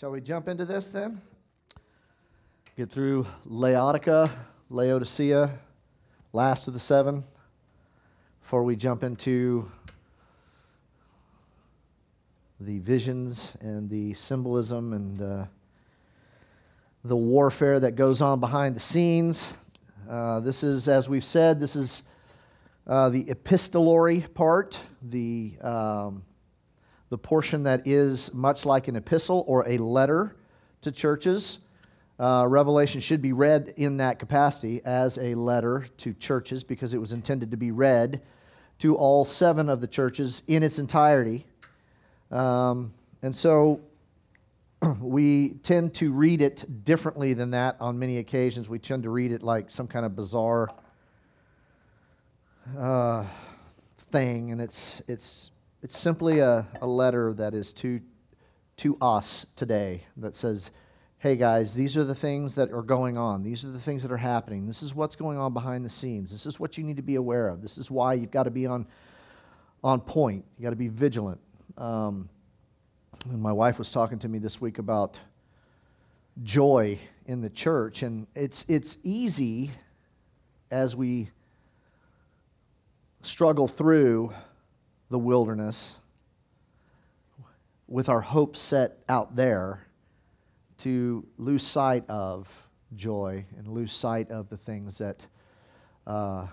Shall we jump into this then? Get through Laodicea, Laodicea, last of the seven, before we jump into the visions and the symbolism and uh, the warfare that goes on behind the scenes. Uh, this is, as we've said, this is uh, the epistolary part, the um, the portion that is much like an epistle or a letter to churches. Uh, Revelation should be read in that capacity as a letter to churches because it was intended to be read to all seven of the churches in its entirety. Um, and so we tend to read it differently than that on many occasions. We tend to read it like some kind of bizarre uh, thing, and it's, it's it's simply a, a letter that is to, to us today that says, hey guys, these are the things that are going on. These are the things that are happening. This is what's going on behind the scenes. This is what you need to be aware of. This is why you've got to be on, on point. You've got to be vigilant. Um, and my wife was talking to me this week about joy in the church, and it's, it's easy as we struggle through the wilderness with our hopes set out there to lose sight of joy and lose sight of the things that, uh,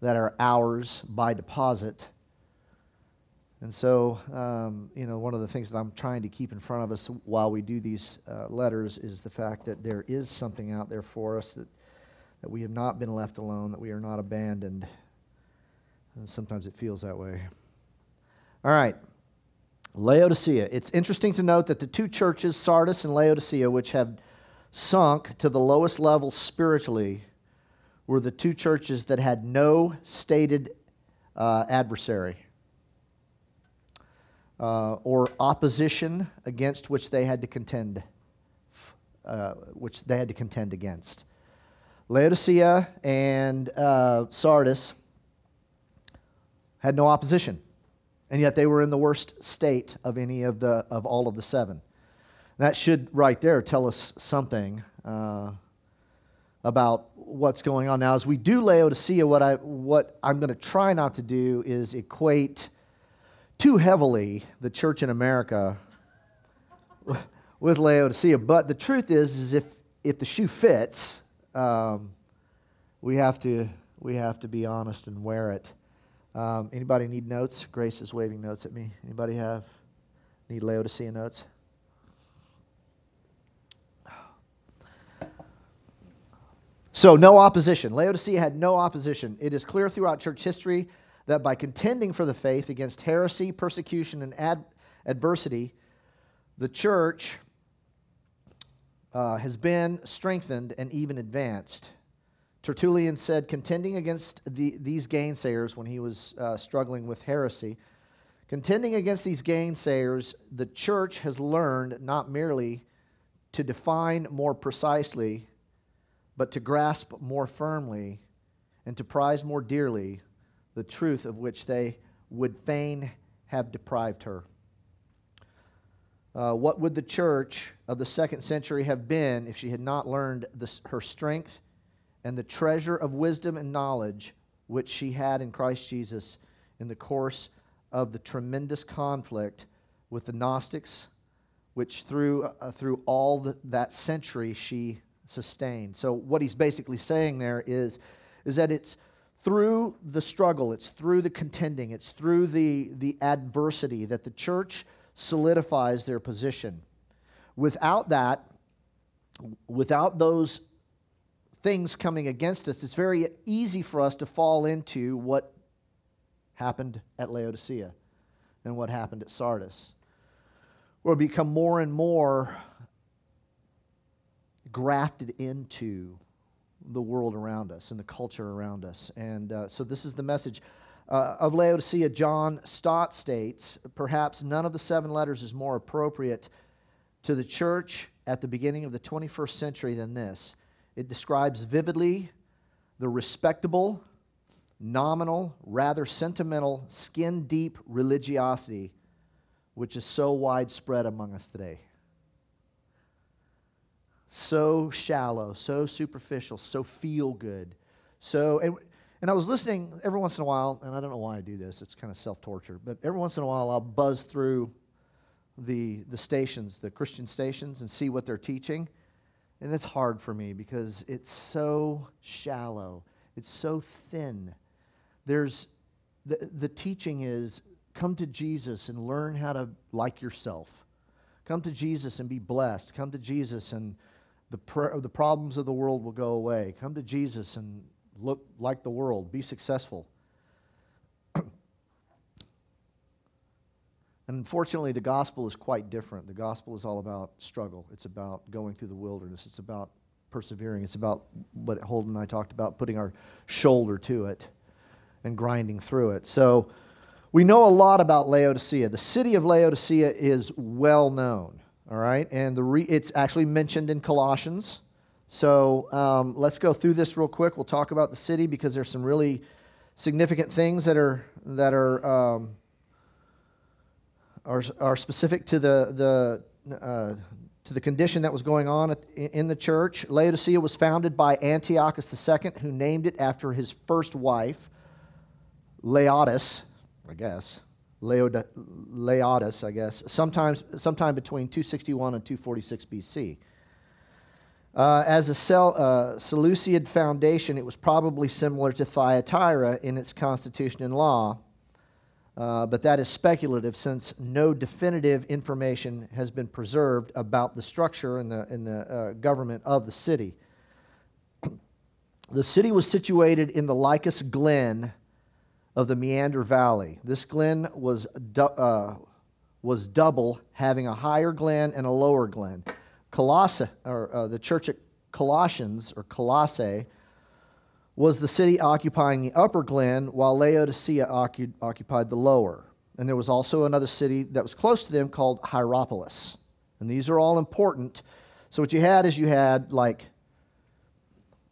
that are ours by deposit. And so, um, you know, one of the things that I'm trying to keep in front of us while we do these uh, letters is the fact that there is something out there for us that, that we have not been left alone, that we are not abandoned, and sometimes it feels that way. All right. Laodicea. It's interesting to note that the two churches, Sardis and Laodicea, which have sunk to the lowest level spiritually, were the two churches that had no stated uh, adversary uh, or opposition against which they had to contend, uh, which they had to contend against. Laodicea and uh, Sardis had no opposition, and yet they were in the worst state of any of the of all of the seven. That should right there tell us something uh, about what's going on now. As we do Laodicea, what I what I'm going to try not to do is equate too heavily the church in America with Laodicea. But the truth is, is if if the shoe fits, um, we have to we have to be honest and wear it. Um, anybody need notes? Grace is waving notes at me. Anybody have need Laodicea notes? So, no opposition. Laodicea had no opposition. It is clear throughout church history that by contending for the faith against heresy, persecution, and ad- adversity, the church uh, has been strengthened and even advanced. Tertullian said, contending against the, these gainsayers when he was uh, struggling with heresy, contending against these gainsayers, the church has learned not merely to define more precisely, but to grasp more firmly and to prize more dearly the truth of which they would fain have deprived her. Uh, what would the church of the second century have been if she had not learned this, her strength and the treasure of wisdom and knowledge which she had in Christ Jesus in the course of the tremendous conflict with the Gnostics, which through, uh, through all the, that century she sustained. So, what he's basically saying there is, is that it's through the struggle, it's through the contending, it's through the, the adversity that the church solidifies their position. Without that, without those things coming against us, it's very easy for us to fall into what happened at Laodicea and what happened at Sardis. We'll become more and more grafted into the world around us and the culture around us. And uh, so, this is the message uh, of Laodicea. John Stott states perhaps none of the seven letters is more appropriate to the church at the beginning of the 21st century than this. It describes vividly the respectable, nominal, rather sentimental, skin deep religiosity which is so widespread among us today. so shallow, so superficial, so feel good. So, and, and I was listening every once in a while, and I don't know why I do this, it's kind of self torture, but every once in a while I'll buzz through the, the stations, the Christian stations, and see what they're teaching. And it's hard for me because it's so shallow, it's so thin. There's the, the teaching is come to Jesus and learn how to like yourself. Come to Jesus and be blessed. Come to Jesus and the, pr- the problems of the world will go away. Come to Jesus and look like the world. Be successful. Unfortunately, the gospel is quite different. The gospel is all about struggle, it's about going through the wilderness, it's about persevering, it's about what Holden and I talked about, putting our shoulder to it and grinding through it. So we know a lot about Laodicea. The city of Laodicea is well known, all right? And the re- it's actually mentioned in Colossians. So um, let's go through this real quick. We'll talk about the city because there's some really significant things that are, that are, um, are, are specific to the, the, uh, to the condition that was going on in the church. Laodicea was founded by Antiochus II, who named it after his first wife, Laodice, I guess, Laod- Laodice, I guess, sometimes, sometime between 261 and 246 BC. Uh, as a Sel- uh, Seleucid foundation, it was probably similar to Thyatira in its constitution and law, uh, but that is speculative since no definitive information has been preserved about the structure and the, the uh, government of the city. the city was situated in the Lycus Glen of the Meander Valley. This glen was, du- uh, was double, having a higher glen and a lower glen. Colossae, or uh, the church at Colossians, or Colossae, was the city occupying the upper glen, while Laodicea occupied, the lower. And there was also another city that was close to them called Hierapolis. And these are all important. So what you had is you had like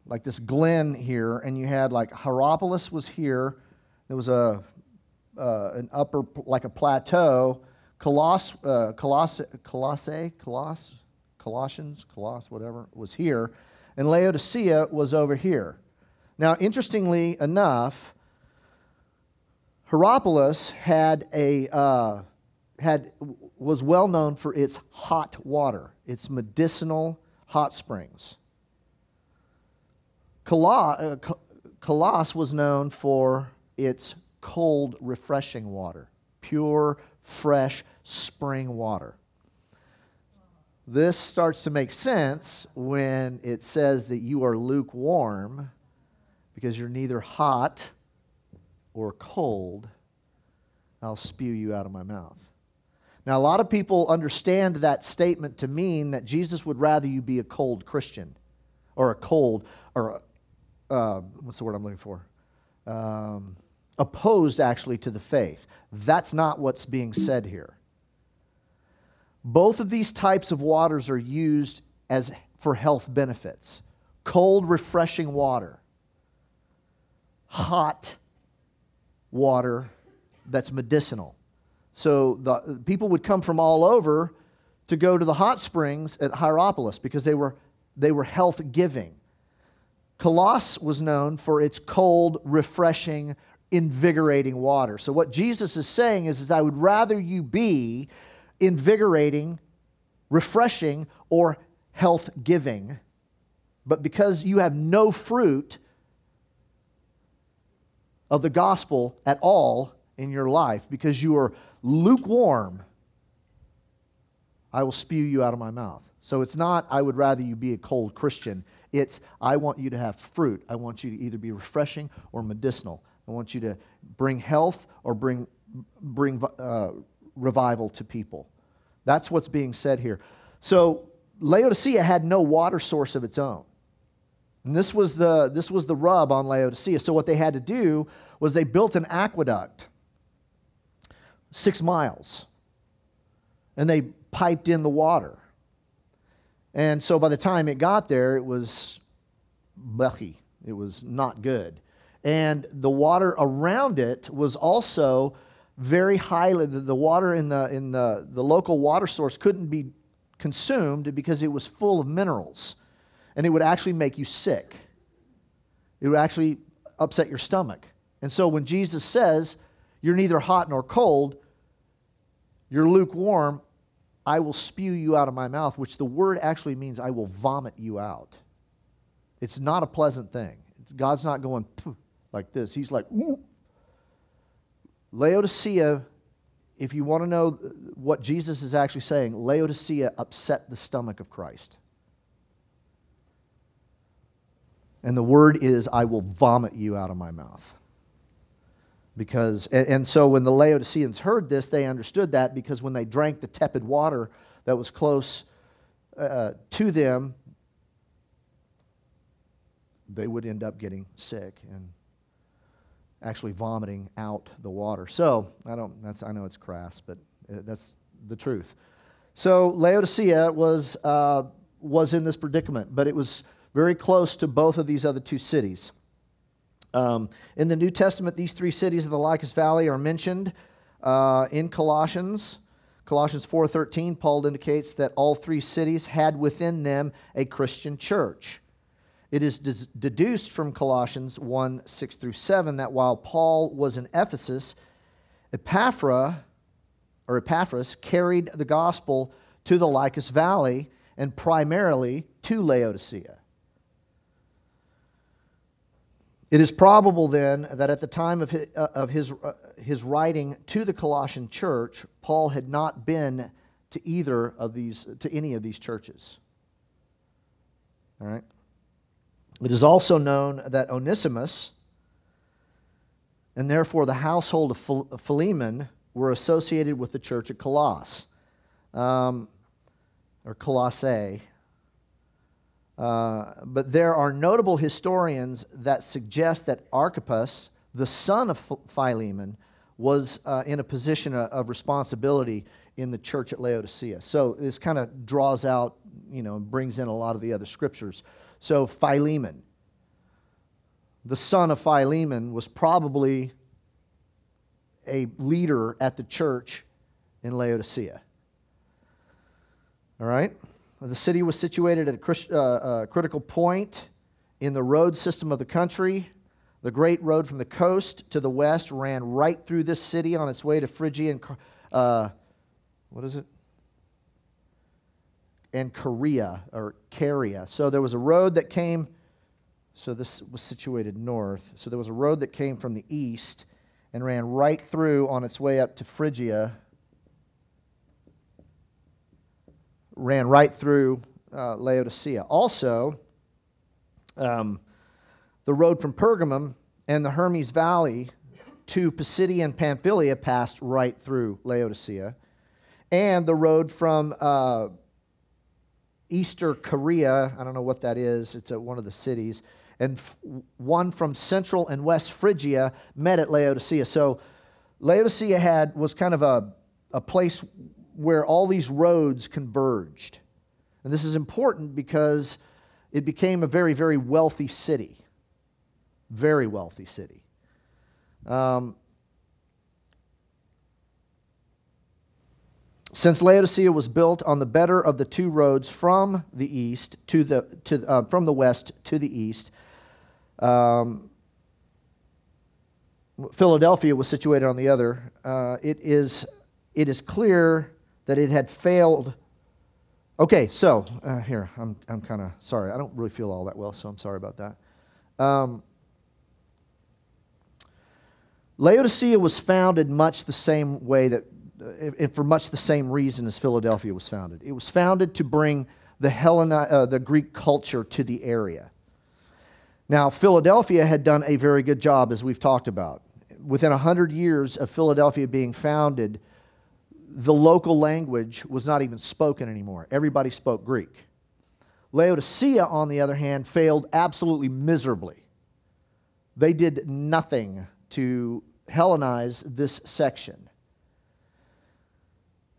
like this glen here, and you had like Hierapolis was here, there was a, uh, an upper, like a plateau. Coloss, uh, Coloss, Coloss, Colossians, Coloss, whatever, was here. And Laodicea was over here. Now, interestingly enough, Hierapolis had a, uh, had, was well known for its hot water, its medicinal hot springs. Uh, Colossus was known for its cold, refreshing water, pure, fresh spring water. This starts to make sense when it says that you are lukewarm because you're neither hot or cold. I'll spew you out of my mouth. Now, a lot of people understand that statement to mean that Jesus would rather you be a cold Christian or a cold, or a, uh, what's the word I'm looking for? Um, opposed actually to the faith. That's not what's being said here. Both of these types of waters are used as for health benefits. Cold, refreshing water. Hot water that's medicinal. So the people would come from all over to go to the hot springs at Hierapolis because they were, they were health giving. Colossus was known for its cold, refreshing invigorating water. So, what Jesus is saying is, is I would rather you be invigorating, refreshing, or health giving. But because you have no fruit of the gospel at all in your life, because you are lukewarm, I will spew you out of my mouth. So it's not, I would rather you be a cold Christian. It's, I want you to have fruit. I want you to either be refreshing or medicinal. I want you to bring health or bring, bring uh, revival to people. That's what's being said here. So Laodicea had no water source of its own. And this was the, this was the rub on Laodicea. So what they had to do was they built an aqueduct six miles. And they piped in the water. And so by the time it got there, it was bucky. It was not good and the water around it was also very highly the water in the in the, the local water source couldn't be consumed because it was full of minerals and it would actually make you sick. It would actually upset your stomach. And so when Jesus says, You're neither hot nor cold, you're lukewarm, I will spew you out of my mouth, which the word actually means I will vomit you out. It's not a pleasant thing. God's not going like this. He's like. Laodicea, if you want to know what Jesus is actually saying, Laodicea upset the stomach of Christ. And the word is, I will vomit you out of my mouth. Because, and, so when the Laodiceans heard this, they understood that because when they drank the tepid water that was close uh, to them, they would end up getting sick and actually vomiting out the water. So I don't. That's I know it's crass, but uh, that's the truth. So Laodicea was uh, was in this predicament, but it was very close to both of these other two cities. Um, in the New Testament, these three cities of the Lycus Valley are mentioned uh, in Colossians. Colossians 4:13, Paul indicates that all three cities had within them a Christian church. It is deduced from Colossians 1 6 through 7 that while Paul was in Ephesus, Epaphra, or Epaphras carried the gospel to the Lycus Valley and primarily to Laodicea. It is probable then that at the time of his, uh, of his, uh, his writing to the Colossian church, Paul had not been to either of these, to any of these churches. All right? It is also known that Onesimus, and therefore the household of Philemon, were associated with the church at Colossus, um, or Colossae. Uh, but there are notable historians that suggest that Archippus, the son of Philemon, was uh, in a position of, of responsibility in the church at Laodicea. So this kind of draws out, you know, brings in a lot of the other scriptures. So Philemon, the son of Philemon, was probably a leader at the church in Laodicea. All right? The city was situated at a uh, uh, critical point in the road system of the country. The great road from the coast to the west ran right through this city on its way to Phrygia and, uh, what is it? And Korea, or Caria. So there was a road that came, so this was situated north. So there was a road that came from the east and ran right through on its way up to Phrygia ran right through uh, Laodicea. Also, um, the road from Pergamum and the Hermus Valley to Pisidia and Pamphylia passed right through Laodicea. And the road from uh, Easter Korea, I don't know what that is, it's at one of the cities, and f- one from central and west Phrygia met at Laodicea. So Laodicea had was kind of a, a place where all these roads converged. And this is important because it became a very, very wealthy city. Very wealthy city. Um, since Laodicea was built on the better of the two roads from the east to the to uh, from the west to the east, um, Philadelphia was situated on the other. Uh, it is it is clear that it had failed. Okay, so uh, here, I'm, I'm kind of sorry. I don't really feel all that well, so I'm sorry about that. Um, Laodicea was founded much the same way that, uh, for much the same reason as Philadelphia was founded. It was founded to bring the, Hellen, uh, the Greek culture to the area. Now, Philadelphia had done a very good job, as we've talked about. Within 100 years of Philadelphia being founded, the local language was not even spoken anymore. Everybody spoke Greek. Laodicea, on the other hand, failed absolutely miserably. They did nothing to Hellenize this section.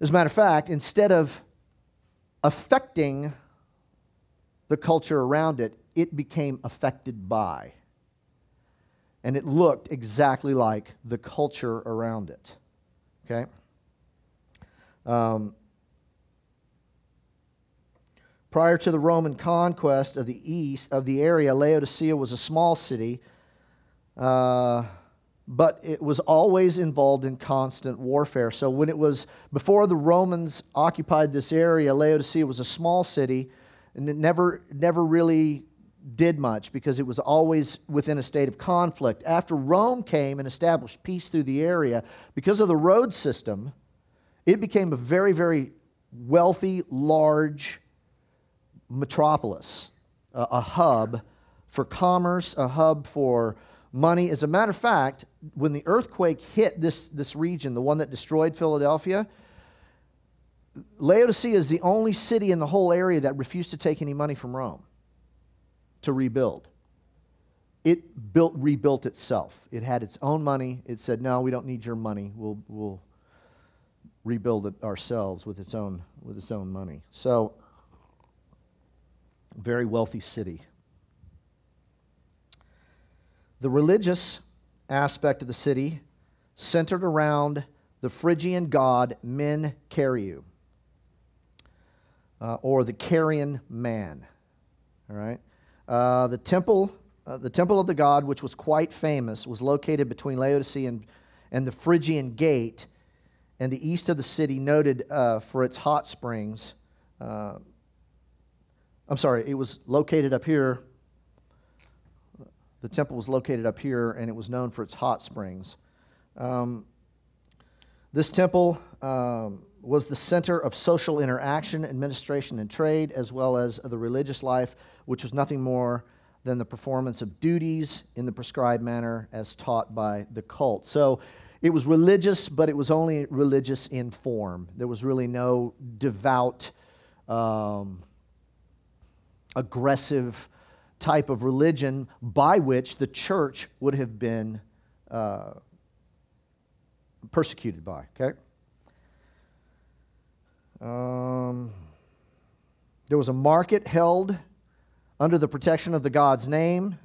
As a matter of fact, instead of affecting the culture around it, it became affected by. And it looked exactly like the culture around it. Okay? Um, Prior to the Roman conquest of the east of the area, Laodicea was a small city, uh, but it was always involved in constant warfare. So when it was before the Romans occupied this area, Laodicea was a small city, and it never never really did much because it was always within a state of conflict. After Rome came and established peace through the area, because of the road system, it became a very, very wealthy, large metropolis, a, a hub for commerce, a hub for money. As a matter of fact, when the earthquake hit this, this region, the one that destroyed Philadelphia, Laodicea is the only city in the whole area that refused to take any money from Rome to rebuild. It built, rebuilt itself. It had its own money. It said, No, we don't need your money. We'll, we'll rebuild it ourselves with its own, with its own money. So, very wealthy city. The religious aspect of the city centered around the Phrygian god Men Cariu, uh, or the Carian man. All right? Uh, the temple, uh, the temple of the god, which was quite famous, was located between Laodicea and, and the Phrygian gate, and the east of the city, noted uh, for its hot springs. Uh, I'm sorry, it was located up here. The temple was located up here, and it was known for its hot springs. Um, this temple um, was the center of social interaction, administration, and trade, as well as the religious life which was nothing more than the performance of duties in the prescribed manner as taught by the cult. So it was religious, but it was only religious in form. There was really no devout, um, aggressive type of religion by which the church would have been uh, persecuted by. Okay? Um, there was a market held under the protection of the God's name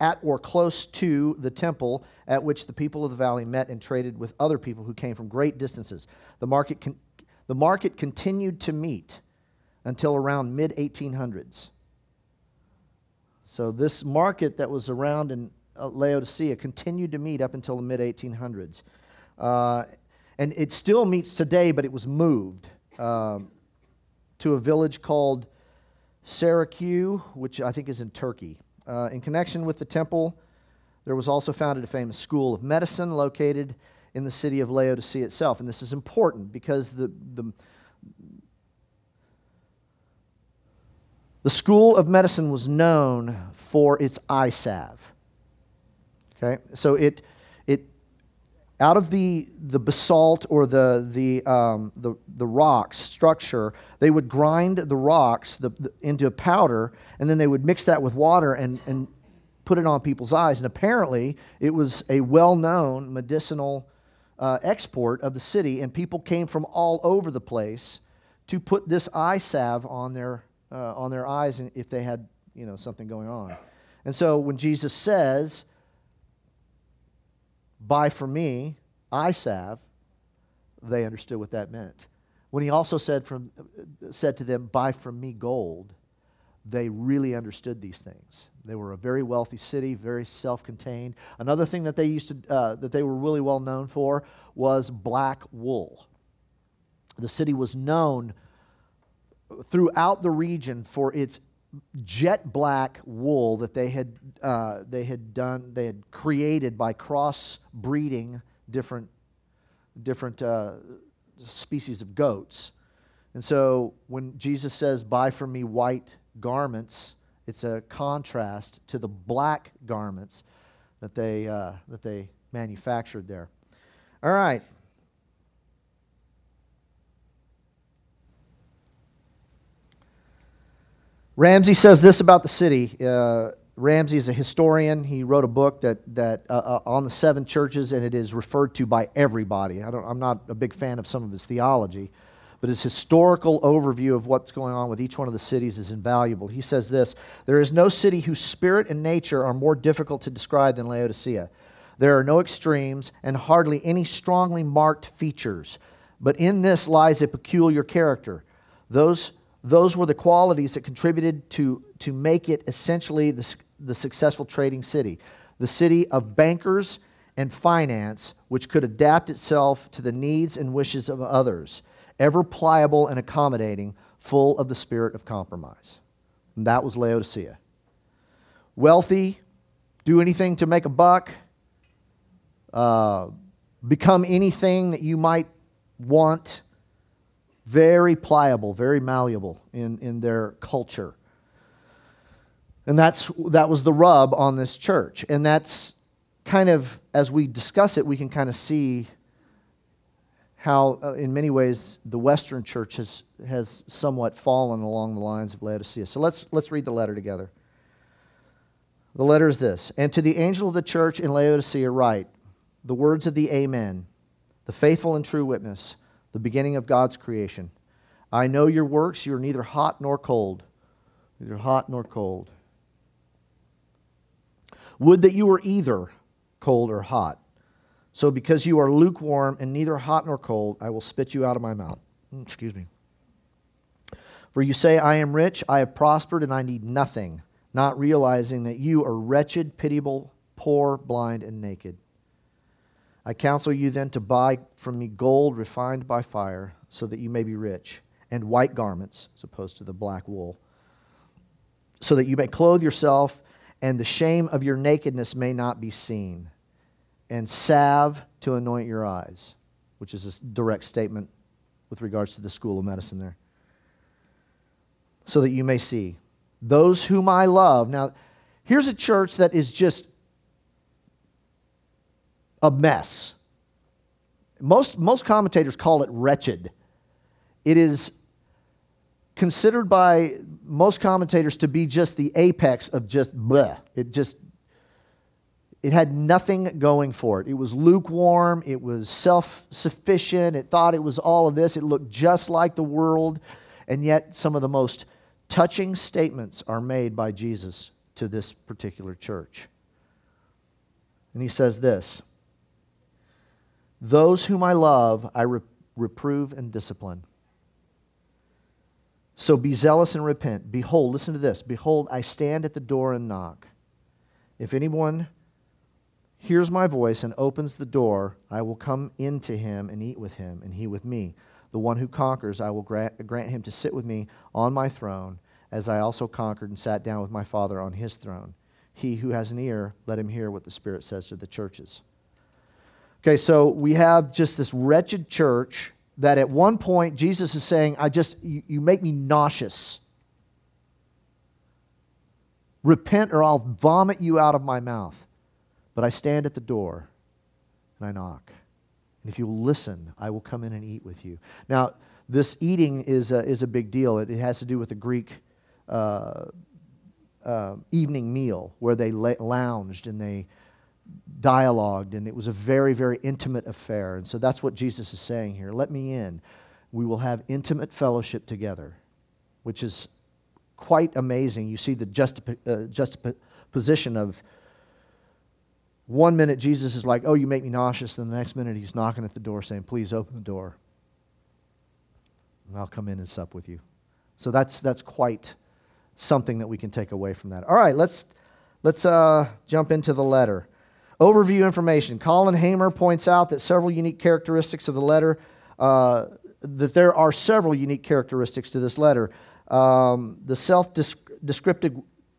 at or close to the temple at which the people of the valley met and traded with other people who came from great distances. The market, con- the market continued to meet until around mid 1800s. So, this market that was around in uh, Laodicea continued to meet up until the mid 1800s. Uh, and it still meets today, but it was moved um, to a village called Syracuse, which I think is in Turkey. Uh, in connection with the temple, there was also founded a famous school of medicine located in the city of Laodicea itself. And this is important because the, the, the school of medicine was known for its eye salve. Okay? So it, out of the, the basalt or the, the, um, the, the rocks structure, they would grind the rocks the, the, into a powder, and then they would mix that with water and, and put it on people's eyes. And apparently, it was a well known medicinal uh, export of the city, and people came from all over the place to put this eye salve on their, uh, on their eyes if they had you know, something going on. And so when Jesus says, buy from me salve, they understood what that meant. When he also said, from, said to them, buy from me gold, they really understood these things. They were a very wealthy city, very self-contained. Another thing that they used to, uh, that they were really well known for was black wool. The city was known throughout the region for its jet black wool that they had, uh, they had done, they had created by cross breeding different, different uh, species of goats. And so when Jesus says, Buy from me white garments, it's a contrast to the black garments that they, uh, that they manufactured there. All right. Ramsay says this about the city. Uh, Ramsay is a historian. He wrote a book that, that uh, uh, on the seven churches, and it is referred to by everybody. I I'm not a big fan of some of his theology, but his historical overview of what's going on with each one of the cities is invaluable. He says this There is no city whose spirit and nature are more difficult to describe than Laodicea. There are no extremes and hardly any strongly marked features, but in this lies a peculiar character. Those those were the qualities that contributed to, to make it essentially the, the successful trading city. The city of bankers and finance, which could adapt itself to the needs and wishes of others, ever pliable and accommodating, full of the spirit of compromise. And that was Laodicea. Wealthy, do anything to make a buck, uh, become anything that you might want, very pliable, very malleable in, in their culture. And that's, that was the rub on this church. And that's kind of, as we discuss it, we can kind of see how, uh, in many ways, the Western church has, has somewhat fallen along the lines of Laodicea. So let's, let's read the letter together. The letter is this And to the angel of the church in Laodicea, write the words of the Amen, the faithful and true witness, the beginning of God's creation. I know your works, you are neither hot nor cold. Neither hot nor cold. Would that you were either cold or hot. So, because you are lukewarm and neither hot nor cold, I will spit you out of my mouth. Mm, excuse me. For you say, I am rich, I have prospered, and I need nothing, not realizing that you are wretched, pitiable, poor, blind, and naked. I counsel you then to buy from me gold refined by fire, so that you may be rich, and white garments, as opposed to the black wool, so that you may clothe yourself and the shame of your nakedness may not be seen, and salve to anoint your eyes, which is a direct statement with regards to the school of medicine there, so that you may see. Those whom I love. Now, here's a church that is just a mess. Most, most commentators call it wretched. It is considered by most commentators to be just the apex of just bleh. It just it had nothing going for it. It was lukewarm, it was self-sufficient, it thought it was all of this. It looked just like the world, and yet some of the most touching statements are made by Jesus to this particular church. And he says this, "Those whom I love, I reprove and discipline." So be zealous and repent. Behold, listen to this. Behold, I stand at the door and knock. If anyone hears my voice and opens the door, I will come into him and eat with him, and he with me. The one who conquers, I will grant, grant him to sit with me on my throne, as I also conquered and sat down with my Father on his throne. He who has an ear, let him hear what the Spirit says to the churches. Okay, so we have just this wretched church that at one point Jesus is saying, I just, you, you make me nauseous. Repent or I'll vomit you out of my mouth. But I stand at the door and I knock. And if you'll listen, I will come in and eat with you. Now, this eating is a, is a big deal. It, it has to do with the Greek uh, uh, evening meal where they lounged and they dialogued, and it was a very, very intimate affair. And so that's what Jesus is saying here. Let me in. We will have intimate fellowship together, which is quite amazing. You see the juxtap- uh, of one minute Jesus is like, Oh, you make me nauseous. Then the next minute he's knocking at the door saying, Please open the door. And I'll come in and sup with you. So that's, that's quite something that we can take away from that. All right, let's, let's uh, jump into the letter. Overview information. Colin Hemer points out that several unique characteristics of the letter, uh, that there are several unique characteristics to this letter. Um, the self descriptive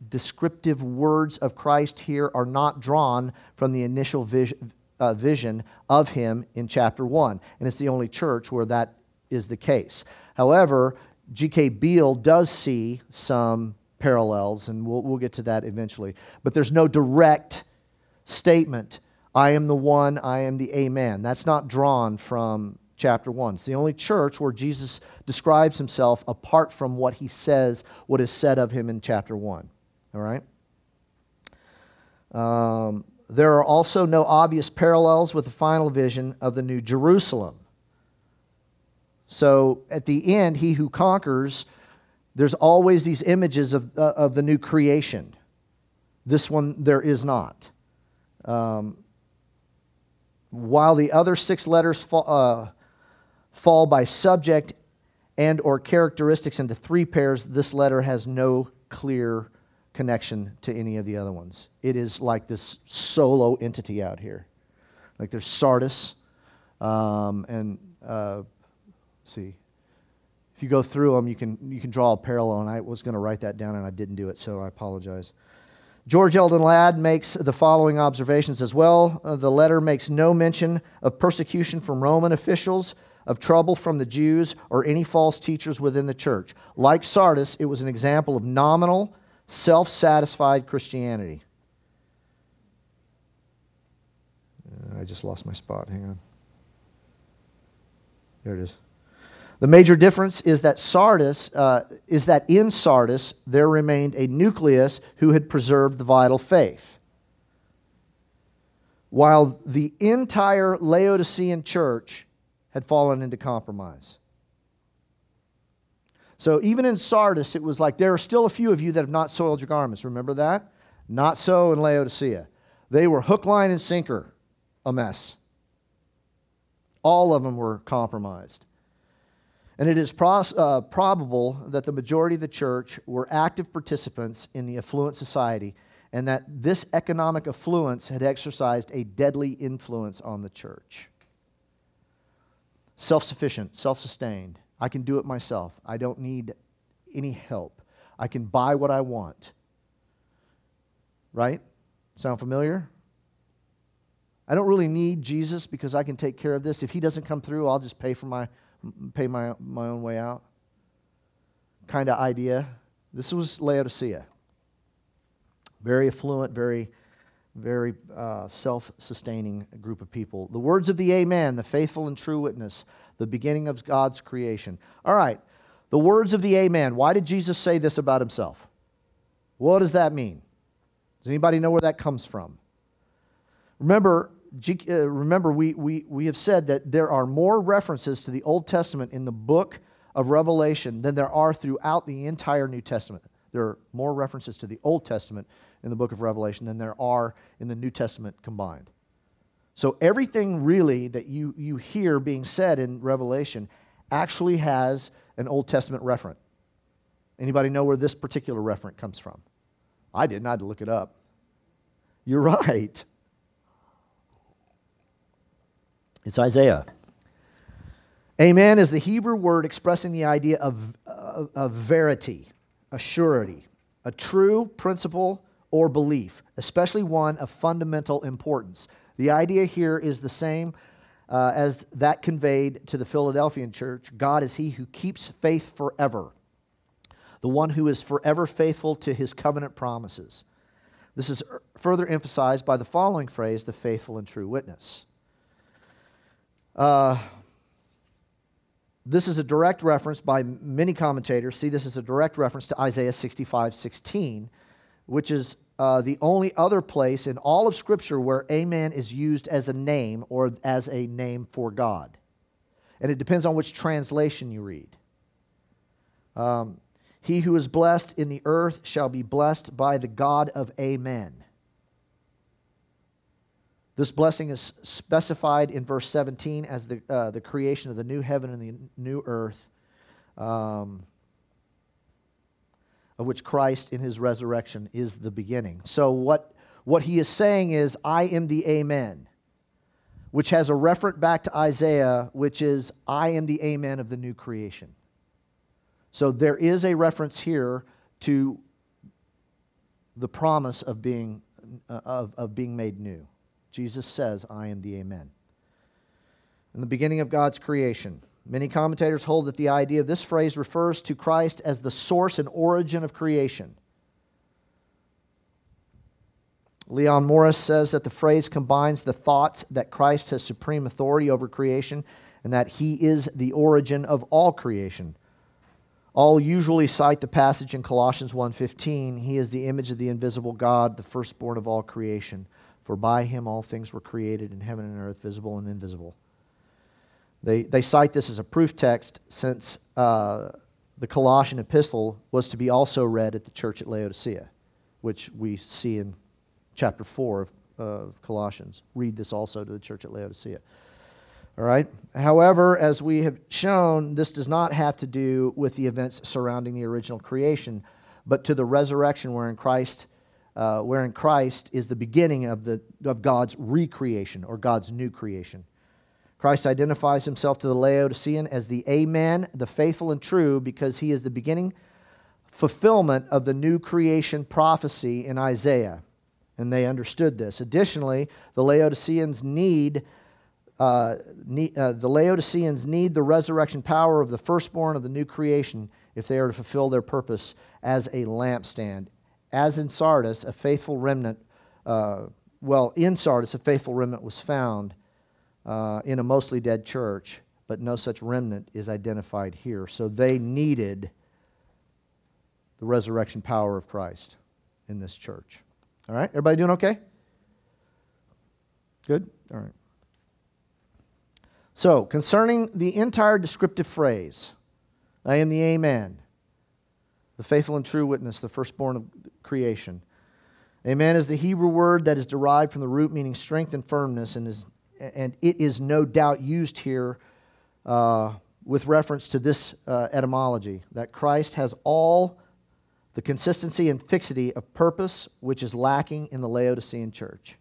descriptive words of Christ here are not drawn from the initial vision, uh, vision of him in chapter 1. And it's the only church where that is the case. However, G.K. Beale does see some parallels, and we'll, we'll get to that eventually. But there's no direct statement, I am the one, I am the Amen. That's not drawn from chapter 1. It's the only church where Jesus describes himself apart from what he says, what is said of him in chapter 1. All right? Um, there are also no obvious parallels with the final vision of the New Jerusalem. So at the end, he who conquers, there's always these images of, uh, of the new creation. This one, there is not. Um, while the other six letters fall, uh, fall by subject and or characteristics into three pairs, this letter has no clear connection to any of the other ones. It is like this solo entity out here. Like there's Sardis, um, and uh, see, if you go through them, you can you can draw a parallel. And I was going to write that down, and I didn't do it, so I apologize. George Eldon Ladd makes the following observations as well. Uh, the letter makes no mention of persecution from Roman officials, of trouble from the Jews, or any false teachers within the church. Like Sardis, it was an example of nominal, self satisfied Christianity. Uh, I just lost my spot. Hang on. There it is. The major difference is that Sardis uh, is that in Sardis there remained a nucleus who had preserved the vital faith, while the entire Laodicean church had fallen into compromise. So even in Sardis, it was like there are still a few of you that have not soiled your garments. Remember that? Not so in Laodicea. They were hook, line, and sinker a mess. All of them were compromised. And it is pros- uh, probable that the majority of the church were active participants in the affluent society and that this economic affluence had exercised a deadly influence on the church. Self sufficient, self sustained. I can do it myself. I don't need any help. I can buy what I want. Right? Sound familiar? I don't really need Jesus because I can take care of this. If he doesn't come through, I'll just pay for my pay my, my own way out kind of idea. This was Laodicea. Very affluent, very, very uh, self sustaining group of people. The words of the Amen, the faithful and true witness, the beginning of God's creation. All right, the words of the Amen. Why did Jesus say this about himself? What does that mean? Does anybody know where that comes from? Remember, Uh, remember, we, we, we have said that there are more references to the Old Testament in the book of Revelation than there are throughout the entire New Testament. There are more references to the Old Testament in the book of Revelation than there are in the New Testament combined. So everything really that you, you hear being said in Revelation actually has an Old Testament referent. Anybody know where this particular referent comes from? I didn't. I had to look it up. You're right. It's Isaiah. Amen is the Hebrew word expressing the idea of, of, of verity, a surety, a true principle or belief, especially one of fundamental importance. The idea here is the same uh, as that conveyed to the Philadelphian church God is He who keeps faith forever, the one who is forever faithful to His covenant promises. This is further emphasized by the following phrase the faithful and true witness. Uh, this is a direct reference by many commentators. See, this is a direct reference to Isaiah 65 16, which is uh, the only other place in all of Scripture where Amen is used as a name or as a name for God. And it depends on which translation you read. Um, he who is blessed in the earth shall be blessed by the God of Amen. This blessing is specified in verse 17 as the, uh, the creation of the new heaven and the new earth, um, of which Christ in his resurrection is the beginning. So, what, what he is saying is, I am the Amen, which has a referent back to Isaiah, which is, I am the Amen of the new creation. So, there is a reference here to the promise of being, uh, of, of being made new. Jesus says, I am the Amen. In the beginning of God's creation, many commentators hold that the idea of this phrase refers to Christ as the source and origin of creation. Leon Morris says that the phrase combines the thoughts that Christ has supreme authority over creation and that he is the origin of all creation. All usually cite the passage in Colossians 1:15, he is the image of the invisible God, the firstborn of all creation. For by him all things were created in heaven and earth, visible and invisible. They, they cite this as a proof text since uh, the Colossian epistle was to be also read at the church at Laodicea, which we see in chapter 4 of, of Colossians. Read this also to the church at Laodicea. All right? However, as we have shown, this does not have to do with the events surrounding the original creation, but to the resurrection wherein Christ, uh, wherein Christ is the beginning of, the, of God's recreation or God's new creation. Christ identifies himself to the Laodicean as the Amen, the faithful and true, because he is the beginning fulfillment of the new creation prophecy in Isaiah. And they understood this. Additionally, the Laodiceans need, uh, uh, the Laodiceans need the resurrection power of the firstborn of the new creation if they are to fulfill their purpose as a lampstand. As in Sardis, a faithful remnant, uh, well, in Sardis, a faithful remnant was found uh, in a mostly dead church, but no such remnant is identified here. So they needed the resurrection power of Christ in this church. All right? Everybody doing okay? Good? All right. So, concerning the entire descriptive phrase, I am the Amen, the faithful and true witness, the firstborn of creation. Amen is the Hebrew word that is derived from the root meaning strength and firmness and is and it is no doubt used here uh, with reference to this uh, etymology that Christ has all the consistency and fixity of purpose which is lacking in the Laodicean church.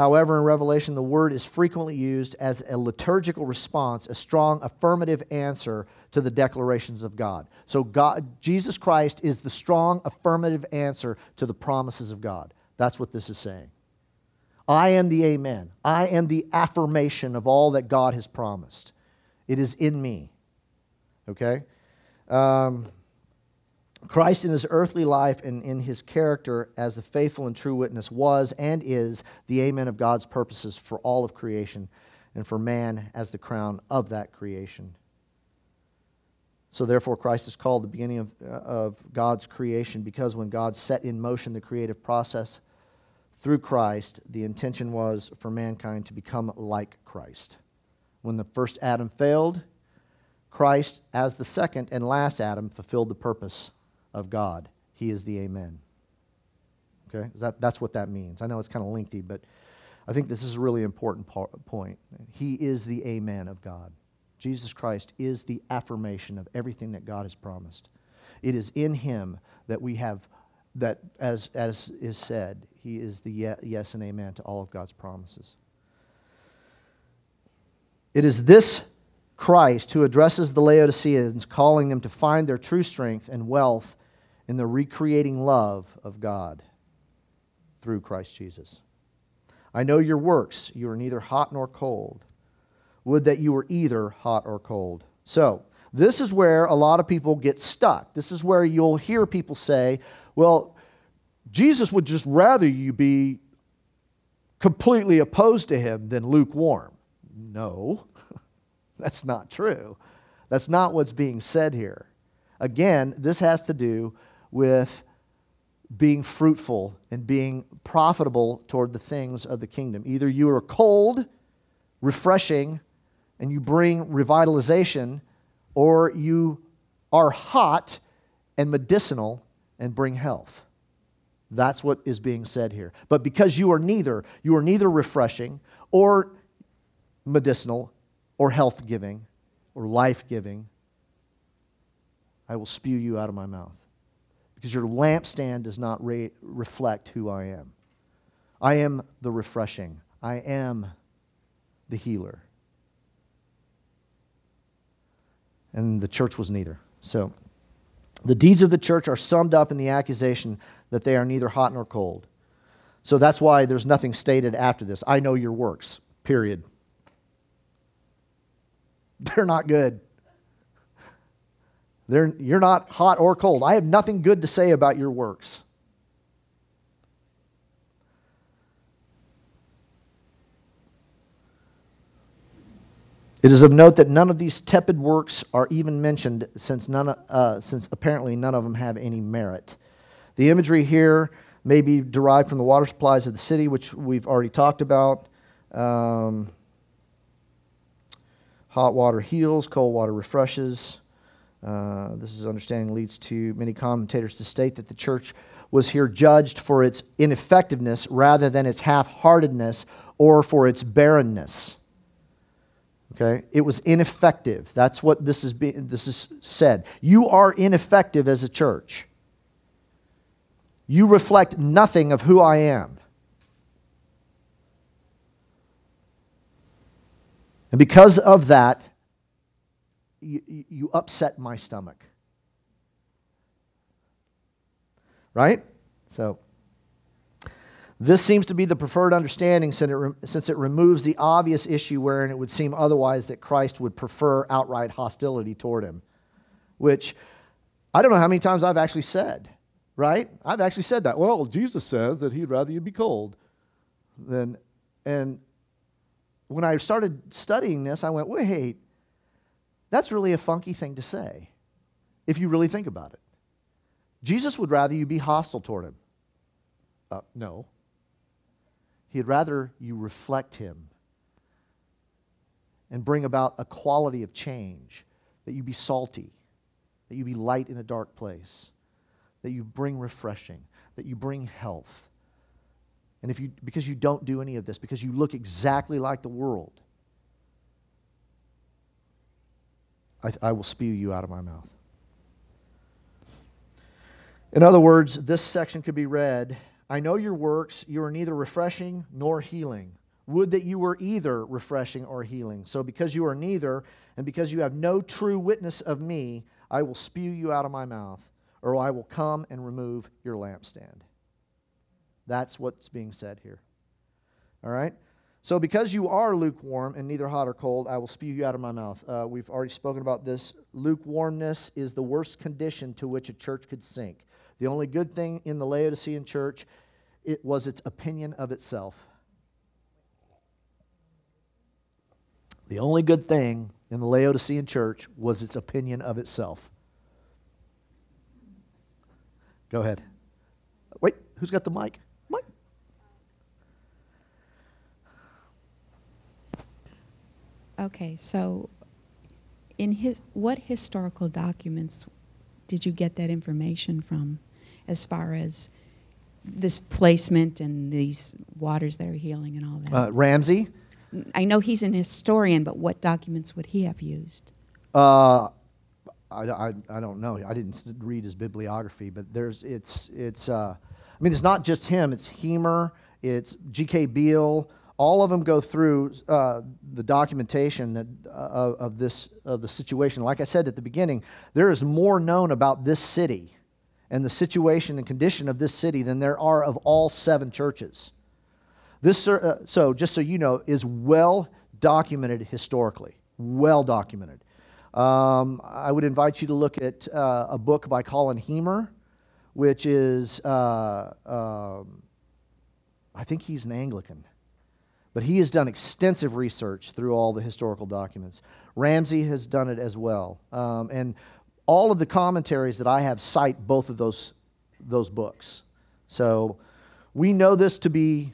However, in Revelation, the word is frequently used as a liturgical response, a strong affirmative answer to the declarations of God. So, God, Jesus Christ is the strong affirmative answer to the promises of God. That's what this is saying. I am the Amen. I am the affirmation of all that God has promised. It is in me. Okay? Um, Christ in his earthly life and in his character as the faithful and true witness was and is the Amen of God's purposes for all of creation and for man as the crown of that creation. So, therefore, Christ is called the beginning of, uh, of God's creation because when God set in motion the creative process, through Christ, the intention was for mankind to become like Christ. When the first Adam failed, Christ, as the second and last Adam, fulfilled the purpose of God. He is the Amen. Okay? That, that's what that means. I know it's kind of lengthy, but I think this is a really important point. He is the Amen of God. Jesus Christ is the affirmation of everything that God has promised. It is in Him that we have, that as, as is said, he is the yes and amen to all of God's promises. It is this Christ who addresses the Laodiceans, calling them to find their true strength and wealth in the recreating love of God through Christ Jesus. I know your works. You are neither hot nor cold. Would that you were either hot or cold. So, this is where a lot of people get stuck. This is where you'll hear people say, well, Jesus would just rather you be completely opposed to him than lukewarm. No, that's not true. That's not what's being said here. Again, this has to do with being fruitful and being profitable toward the things of the kingdom. Either you are cold, refreshing, and you bring revitalization, or you are hot and medicinal and bring health. That's what is being said here. But because you are neither, you are neither refreshing or medicinal or health giving or life giving, I will spew you out of my mouth. Because your lampstand does not re- reflect who I am. I am the refreshing, I am the healer. And the church was neither. So, the deeds of the church are summed up in the accusation that they are neither hot nor cold. So that's why there's nothing stated after this. I know your works, period. They're not good. They're, you're not hot or cold. I have nothing good to say about your works. It is of note that none of these tepid works are even mentioned, since, none, uh, since apparently none of them have any merit. The imagery here may be derived from the water supplies of the city, which we've already talked about. Um, hot water heals, cold water refreshes. Uh, this is understanding leads to many commentators to state that the church was here judged for its ineffectiveness rather than its half heartedness or for its barrenness. Okay? It was ineffective. That's what this is, being, this is said. You are ineffective as a church. You reflect nothing of who I am. And because of that, you, you upset my stomach. Right? So, this seems to be the preferred understanding since it, removes the obvious issue wherein it would seem otherwise that Christ would prefer outright hostility toward him, which I don't know how many times I've actually said, right? I've actually said that. Well, Jesus says that he'd rather you be cold than, and when I started studying this, I went, wait, that's really a funky thing to say if you really think about it. Jesus would rather you be hostile toward him. Uh, no. He'd rather you reflect Him and bring about a quality of change, that you be salty, that you be light in a dark place, that you bring refreshing, that you bring health. And if you, because you don't do any of this, because you look exactly like the world, I, I will spew you out of my mouth. In other words, this section could be read I know your works. You are neither refreshing nor healing. Would that you were either refreshing or healing. So, because you are neither, and because you have no true witness of me, I will spew you out of my mouth, or I will come and remove your lampstand. That's what's being said here. All right? So, because you are lukewarm and neither hot or cold, I will spew you out of my mouth. Uh, we've already spoken about this. Lukewarmness is the worst condition to which a church could sink. The only good thing in the Laodicean church it was its opinion of itself. The only good thing in the Laodicean church was its opinion of itself. Go ahead. Wait, who's got the mic? Okay, so in his what historical documents did you get that information from? as far as this placement and these waters that are healing and all that? Uh, Ramsay. I know he's an historian, but what documents would he have used? Uh, I, I, I don't know. I didn't read his bibliography, but there's it's it's. Uh, I mean, it's not just him. It's Hemer. It's G.K. Beale. All of them go through uh, the documentation that, uh, of this of the situation. Like I said at the beginning, there is more known about this city and the situation and condition of this city than there are of all seven churches. This, uh, so, just so you know, is well documented historically. Well documented. Um, I would invite you to look at uh, a book by Colin Hemer, which is, uh, um, I think he's an Anglican, but he has done extensive research through all the historical documents. Ramsay has done it as well. Um, and all of the commentaries that I have cite both of those, those books. So we know this to be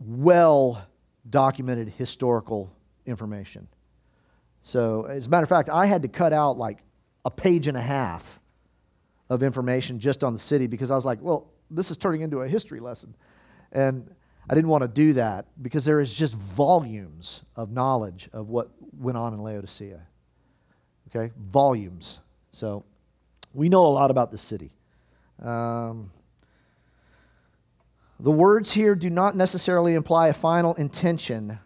well documented historical information. So, as a matter of fact, I had to cut out like a page and a half of information just on the city because I was like, well, this is turning into a history lesson. And I didn't want to do that because there is just volumes of knowledge of what went on in Laodicea okay? Volumes. So we know a lot about the city. Um, the words here do not necessarily imply a final intention.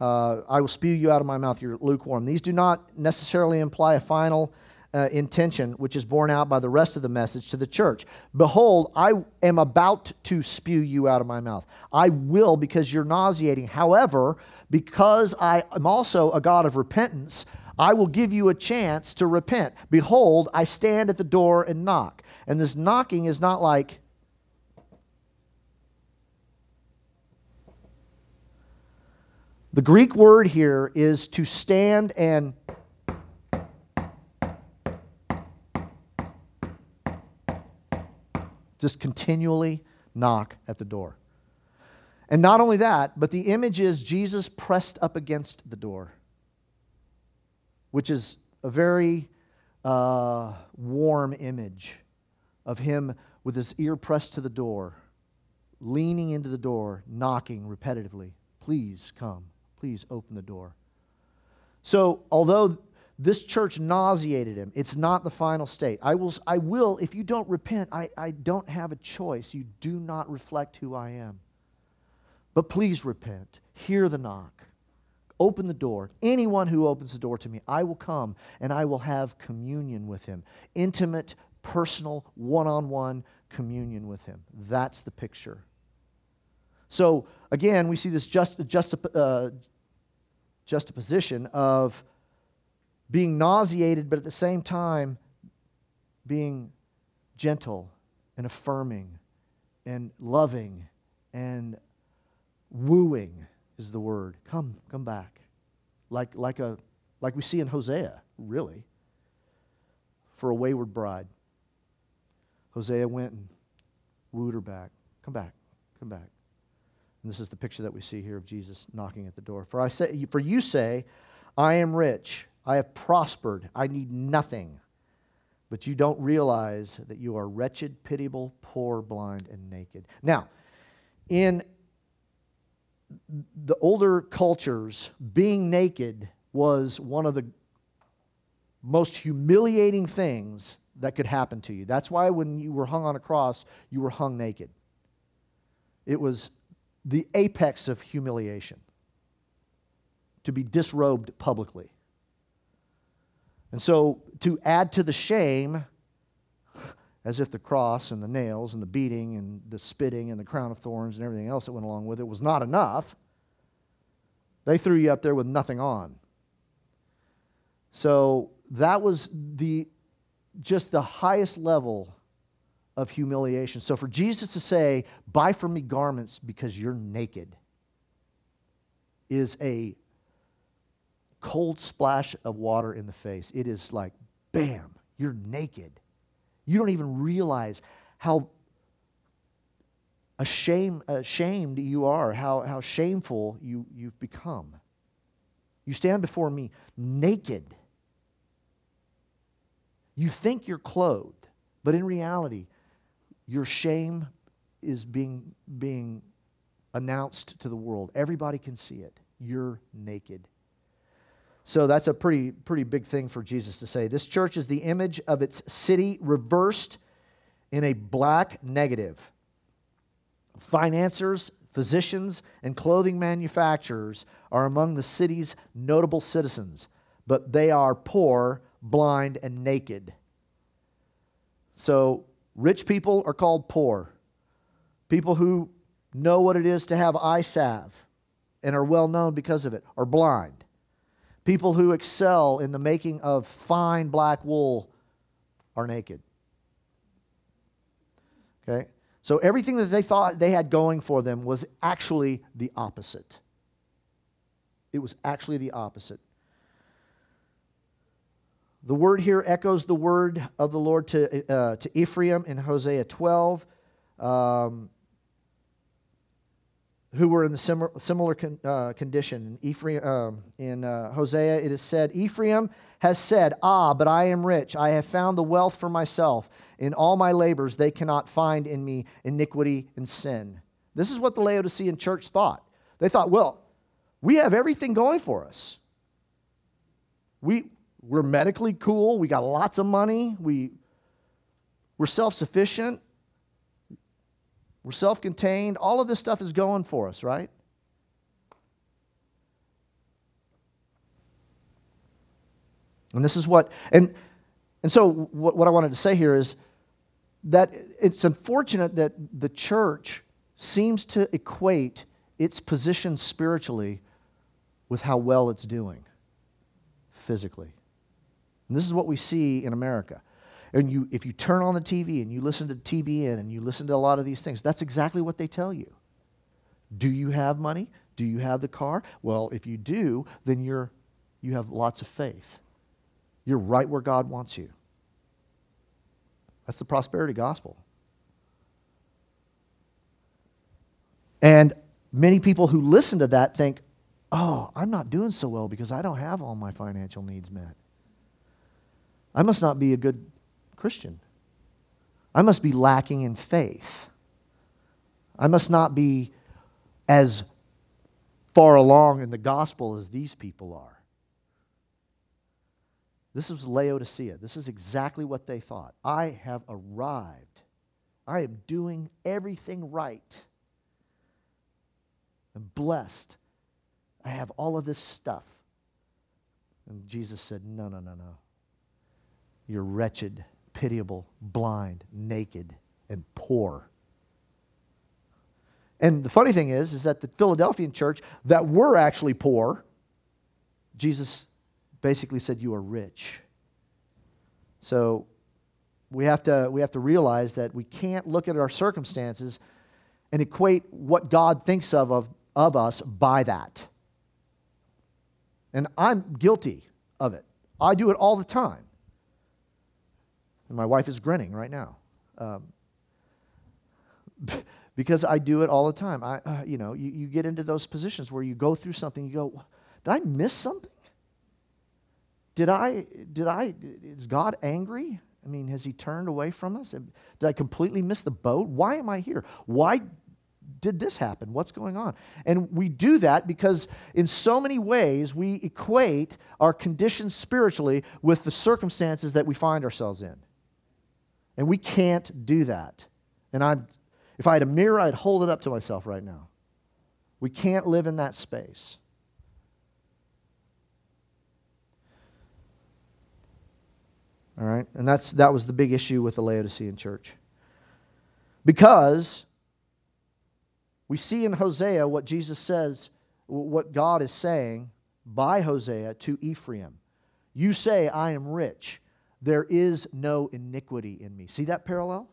Uh, I will spew you out of my mouth, you're lukewarm. These do not necessarily imply a final uh, intention, which is borne out by the rest of the message to the church. Behold, I am about to spew you out of my mouth. I will because you're nauseating. However, because I am also a God of repentance, I will give you a chance to repent. Behold, I stand at the door and knock. And this knocking is not like, The Greek word here is to stand and just continually knock at the door. And not only that, but the image is Jesus pressed up against the door which is a very uh, warm image of him with his ear pressed to the door, leaning into the door, knocking repetitively. Please come. Please open the door. So, although this church nauseated him, it's not the final state. I will, I will if you don't repent, I, I don't have a choice. You do not reflect who I am. But please repent. Hear the knock. Open the door. Anyone who opens the door to me, I will come and I will have communion with him. Intimate, personal, one on one communion with him. That's the picture. So, again, we see this just, just, uh, juxtaposition of being nauseated, but at the same time being gentle and affirming and loving and wooing is the word. Come, come back. Like, like, a, like we see in Hosea, really, for a wayward bride. Hosea went and wooed her back. Come back, come back. And this is the picture that we see here of Jesus knocking at the door. For I say, for you say, I am rich, I have prospered, I need nothing. But you don't realize that you are wretched, pitiable, poor, blind, and naked. Now, in the older cultures, being naked was one of the most humiliating things that could happen to you. That's why when you were hung on a cross, you were hung naked. It was the apex of humiliation to be disrobed publicly. And so, to add to the shame, as if the cross and the nails and the beating and the spitting and the crown of thorns and everything else that went along with it was not enough, they threw you up there with nothing on. So, that was the just the highest level of humiliation. So for Jesus to say, Buy from me garments because you're naked, is a cold splash of water in the face. It is like, bam, you're naked. You don't even realize how ashamed, ashamed you are, how, how shameful you, you've become. You stand before me naked. You think you're clothed, but in reality, your shame is being, being announced to the world. Everybody can see it. You're naked. So that's a pretty, pretty big thing for Jesus to say. This church is the image of its city reversed in a black negative. Financiers, physicians, and clothing manufacturers are among the city's notable citizens, but they are poor, blind, and naked. So Rich people are called poor. People who know what it is to have eye salve and are well known because of it are blind. People who excel in the making of fine black wool are naked. Okay? So everything that they thought they had going for them was actually the opposite. It was actually the opposite. The word here echoes the word of the Lord to, uh, to Ephraim in Hosea 12, um, who were in the similar, similar con, uh, condition. In, Ephraim, um, in uh, Hosea, it is said, Ephraim has said, Ah, but I am rich. I have found the wealth for myself. In all my labors, they cannot find in me iniquity and sin. This is what the Laodicean church thought. They thought, well, we have everything going for us. We, we're medically cool. We got lots of money. We, we're self sufficient. We're self contained. All of this stuff is going for us, right? And this is what, and, and so what, what I wanted to say here is that it's unfortunate that the church seems to equate its position spiritually with how well it's doing physically. And this is what we see in America. And you, if you turn on the TV and you listen to TBN and you listen to a lot of these things, that's exactly what they tell you. Do you have money? Do you have the car? Well, if you do, then you're, you have lots of faith. You're right where God wants you. That's the prosperity gospel. And many people who listen to that think, oh, I'm not doing so well because I don't have all my financial needs met. I must not be a good Christian. I must be lacking in faith. I must not be as far along in the gospel as these people are. This is Laodicea. This is exactly what they thought. I have arrived. I am doing everything right. I'm blessed. I have all of this stuff. And Jesus said, No, no, no, no. You're wretched, pitiable, blind, naked, and poor. And the funny thing is, is that the Philadelphian church that were actually poor, Jesus basically said, You are rich. So we have to, we have to realize that we can't look at our circumstances and equate what God thinks of, of, of us by that. And I'm guilty of it. I do it all the time. And my wife is grinning right now. Um, because I do it all the time. I, uh, you know, you, you get into those positions where you go through something, you go, did I miss something? Did I, did I, is God angry? I mean, has he turned away from us? Did I completely miss the boat? Why am I here? Why did this happen? What's going on? And we do that because, in so many ways, we equate our conditions spiritually with the circumstances that we find ourselves in. And we can't do that. And I'm, if I had a mirror, I'd hold it up to myself right now. We can't live in that space. All right? And that's, that was the big issue with the Laodicean church. Because we see in Hosea what Jesus says, what God is saying by Hosea to Ephraim. You say, I am rich. There is no iniquity in me. See that parallel?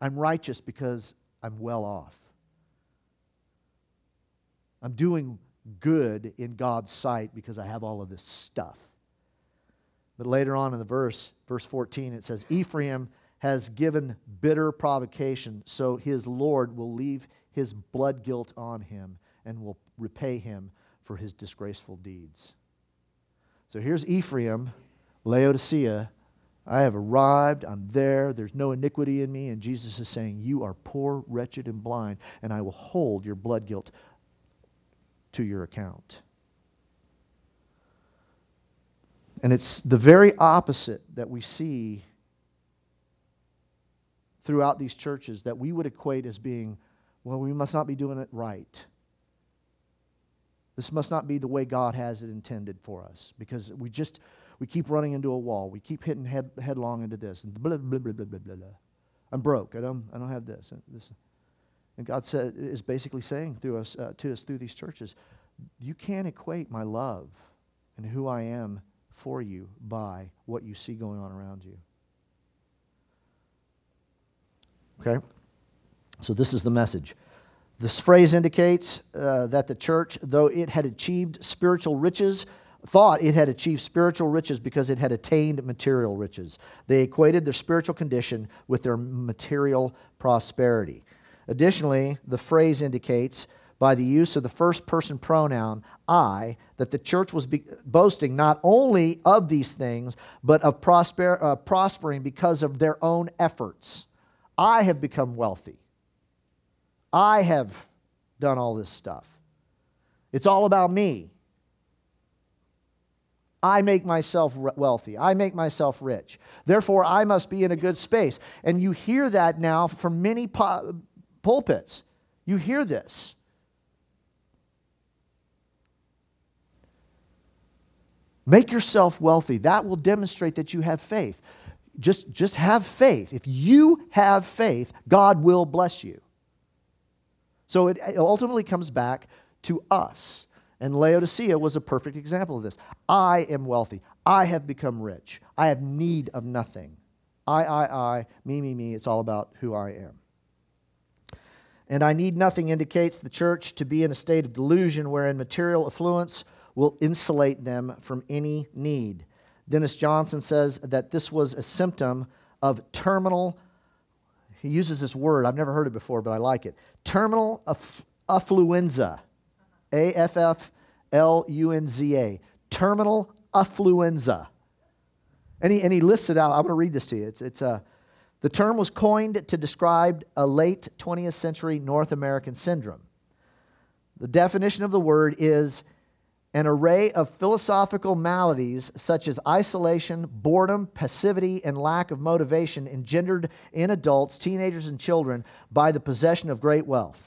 I'm righteous because I'm well off. I'm doing good in God's sight because I have all of this stuff. But later on in the verse, verse 14, it says, Ephraim has given bitter provocation, so his Lord will leave his blood guilt on him and will repay him for his disgraceful deeds. So here's Ephraim, Laodicea. I have arrived. I'm there. There's no iniquity in me. And Jesus is saying, You are poor, wretched, and blind, and I will hold your blood guilt to your account. And it's the very opposite that we see throughout these churches that we would equate as being, well, we must not be doing it right. This must not be the way God has it intended for us because we just we keep running into a wall. We keep hitting head, headlong into this and blah blah blah blah blah blah. I'm broke. I don't I don't have this. this. And God said is basically saying through us uh, to us through these churches, you can't equate my love and who I am for you by what you see going on around you. Okay? So, this is the message. This phrase indicates uh, that the church, though it had achieved spiritual riches, thought it had achieved spiritual riches because it had attained material riches. They equated their spiritual condition with their material prosperity. Additionally, the phrase indicates by the use of the first person pronoun, I, that the church was be- boasting not only of these things, but of prosper- uh, prospering because of their own efforts. I have become wealthy. I have done all this stuff. It's all about me. I make myself wealthy. I make myself rich. Therefore, I must be in a good space. And you hear that now from many pulpits. You hear this. Make yourself wealthy. That will demonstrate that you have faith. Just, just have faith. If you have faith, God will bless you. So it ultimately comes back to us. And Laodicea was a perfect example of this. I am wealthy. I have become rich. I have need of nothing. I, I, I, me, me, me. It's all about who I am. And I need nothing indicates the church to be in a state of delusion wherein material affluence will insulate them from any need. Dennis Johnson says that this was a symptom of terminal, he uses this word, I've never heard it before, but I like it. Terminal aff- affluenza. A F F L U N Z A. Terminal affluenza. And he, and he lists it out. I'm going to read this to you. It's, it's a, the term was coined to describe a late 20th century North American syndrome. The definition of the word is an array of philosophical maladies such as isolation, boredom, passivity, and lack of motivation engendered in adults, teenagers, and children by the possession of great wealth.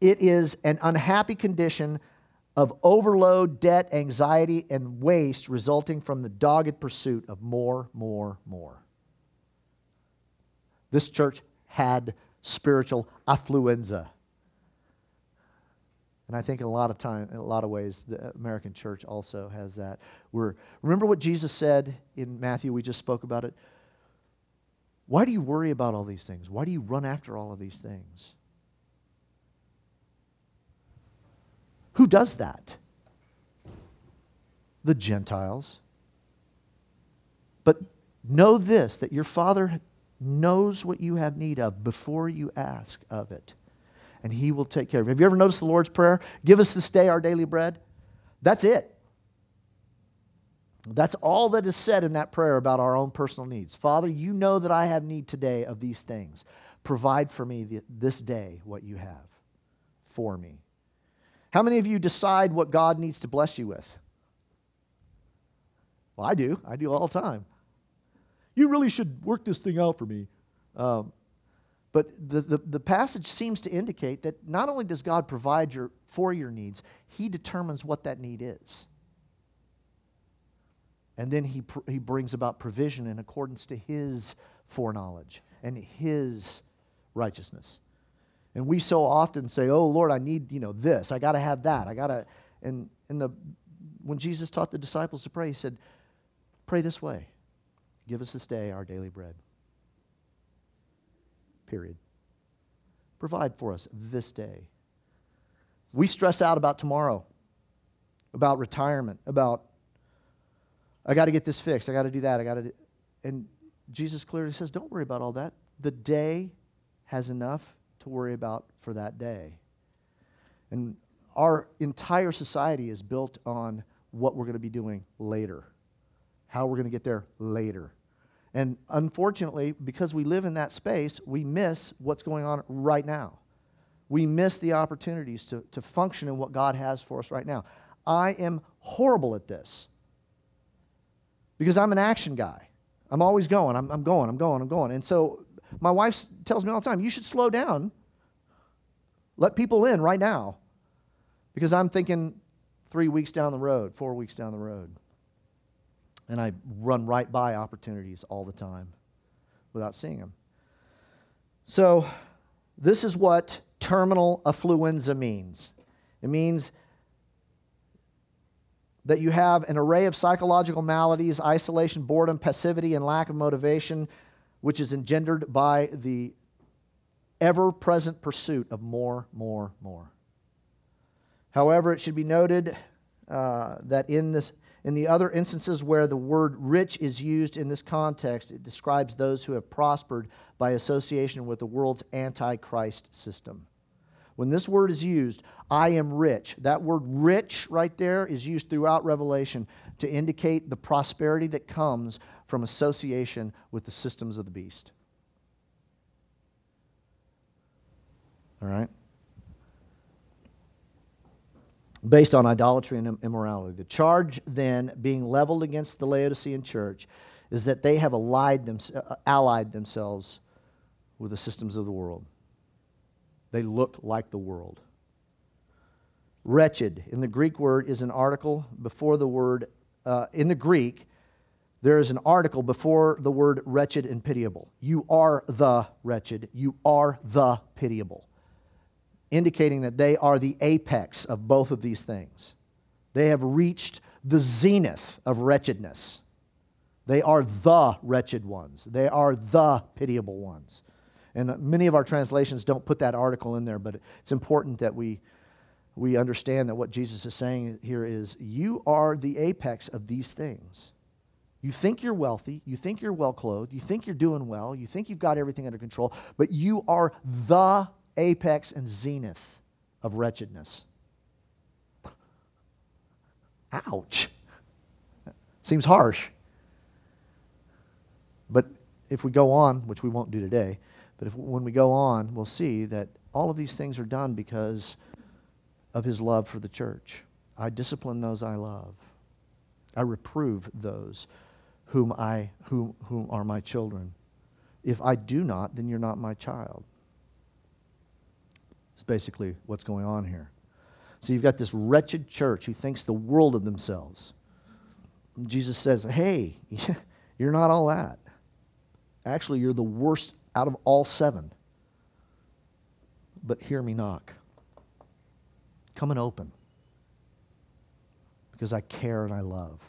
It is an unhappy condition of overload, debt, anxiety, and waste resulting from the dogged pursuit of more, more, more. This church had spiritual affluenza. And I think in a lot of time, in a lot of ways, the American church also has that. We're, remember what Jesus said in Matthew? We just spoke about it. Why do you worry about all these things? Why do you run after all of these things? Who does that? The Gentiles. But know this that your Father knows what you have need of before you ask of it and He will take care of it. Have you ever noticed the Lord's Prayer? Give us this day our daily bread. That's it. That's all that is said in that prayer about our own personal needs. Father, you know that I have need today of these things. Provide for me this day what you have for me. How many of you decide what God needs to bless you with? Well, I do. I do all the time. You really should work this thing out for me. Um, but the, the, the, passage seems to indicate that not only does God provide your, for your needs, He determines what that need is. And then he, he brings about provision in accordance to His foreknowledge and His righteousness. And we so often say, oh, Lord, I need, you know, this. I got to have that. I got to. And, and the, when Jesus taught the disciples to pray, He said, pray this way Give us this day our daily bread. Period. Provide for us this day. We stress out about tomorrow, about retirement, about, I got to get this fixed, I got to do that, I got to And Jesus clearly says, don't worry about all that. The day has enough to worry about for that day. And our entire society is built on what we're going to be doing later, how we're going to get there later. And unfortunately, because we live in that space, we miss what's going on right now. We miss the opportunities to, to function in what God has for us right now. I am horrible at this because I'm an action guy. I'm always going, I'm, I'm going, I'm going, I'm going. And so my wife tells me all the time, you should slow down. Let people in right now because I'm thinking three weeks down the road, four weeks down the road. And I run right by opportunities all the time without seeing them. So, this is what terminal affluenza means it means that you have an array of psychological maladies, isolation, boredom, passivity, and lack of motivation, which is engendered by the ever present pursuit of more, more, more. However, it should be noted uh, that in this in the other instances where the word rich is used in this context, it describes those who have prospered by association with the world's antichrist system. When this word is used, I am rich, that word rich right there is used throughout Revelation to indicate the prosperity that comes from association with the systems of the beast. All right? Based on idolatry and immorality. The charge then being leveled against the Laodicean church is that they have allied, them, uh, allied themselves with the systems of the world. They look like the world. Wretched, in the Greek word, is an article before the word, uh, in the Greek, there is an article before the word wretched and pitiable. You are the wretched, you are the pitiable indicating that they are the apex of both of these things. They have reached the zenith of wretchedness. They are the wretched ones, they are the pitiable ones. And many of our translations don't put that article in there, but it's important that we, we understand that what Jesus is saying here is you are the apex of these things. You think you're wealthy, you think you're well clothed, you think you're doing well, you think you've got everything under control, but you are the apex and zenith of wretchedness. Ouch. Seems harsh. But if we go on, which we won't do today, but if, when we go on, we'll see that all of these things are done because of his love for the church. I discipline those I love. I reprove those whom, I, whom, whom are my children. If I do not, then you're not my child. Basically what's going on here. So you've got this wretched church who thinks the world of themselves. And Jesus says, hey, you're not all that. Actually, you're the worst out of all seven. But hear me knock. Come and open. Because I care and I love.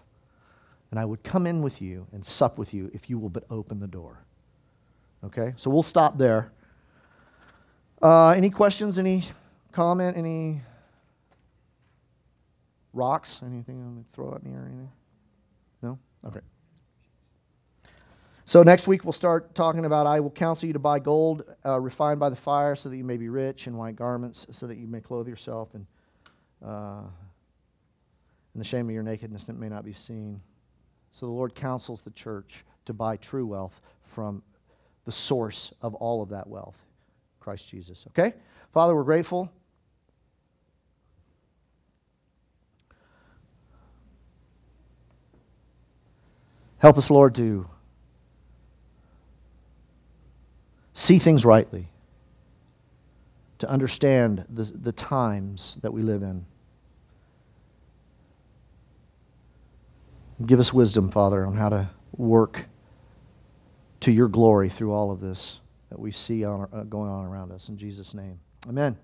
And I would come in with you and sup with you if you will but open the door. Okay? So we'll stop there. Uh, any questions? Any comment? Any rocks? Anything you want to throw at me or anything? No? Okay. So next week we'll start talking about I will counsel you to buy gold uh, refined by the fire so that you may be rich, and white garments so that you may clothe yourself, and, uh, and the shame of your nakedness that may not be seen. So the Lord counsels the church to buy true wealth from the source of all of that wealth, Christ Jesus. Okay? Father, we're grateful. Help us, Lord, to see things rightly, to understand the, the times that we live in. Give us wisdom, Father, on how to work to your glory through all of this that we see on, uh, going on around us. In Jesus' name, amen.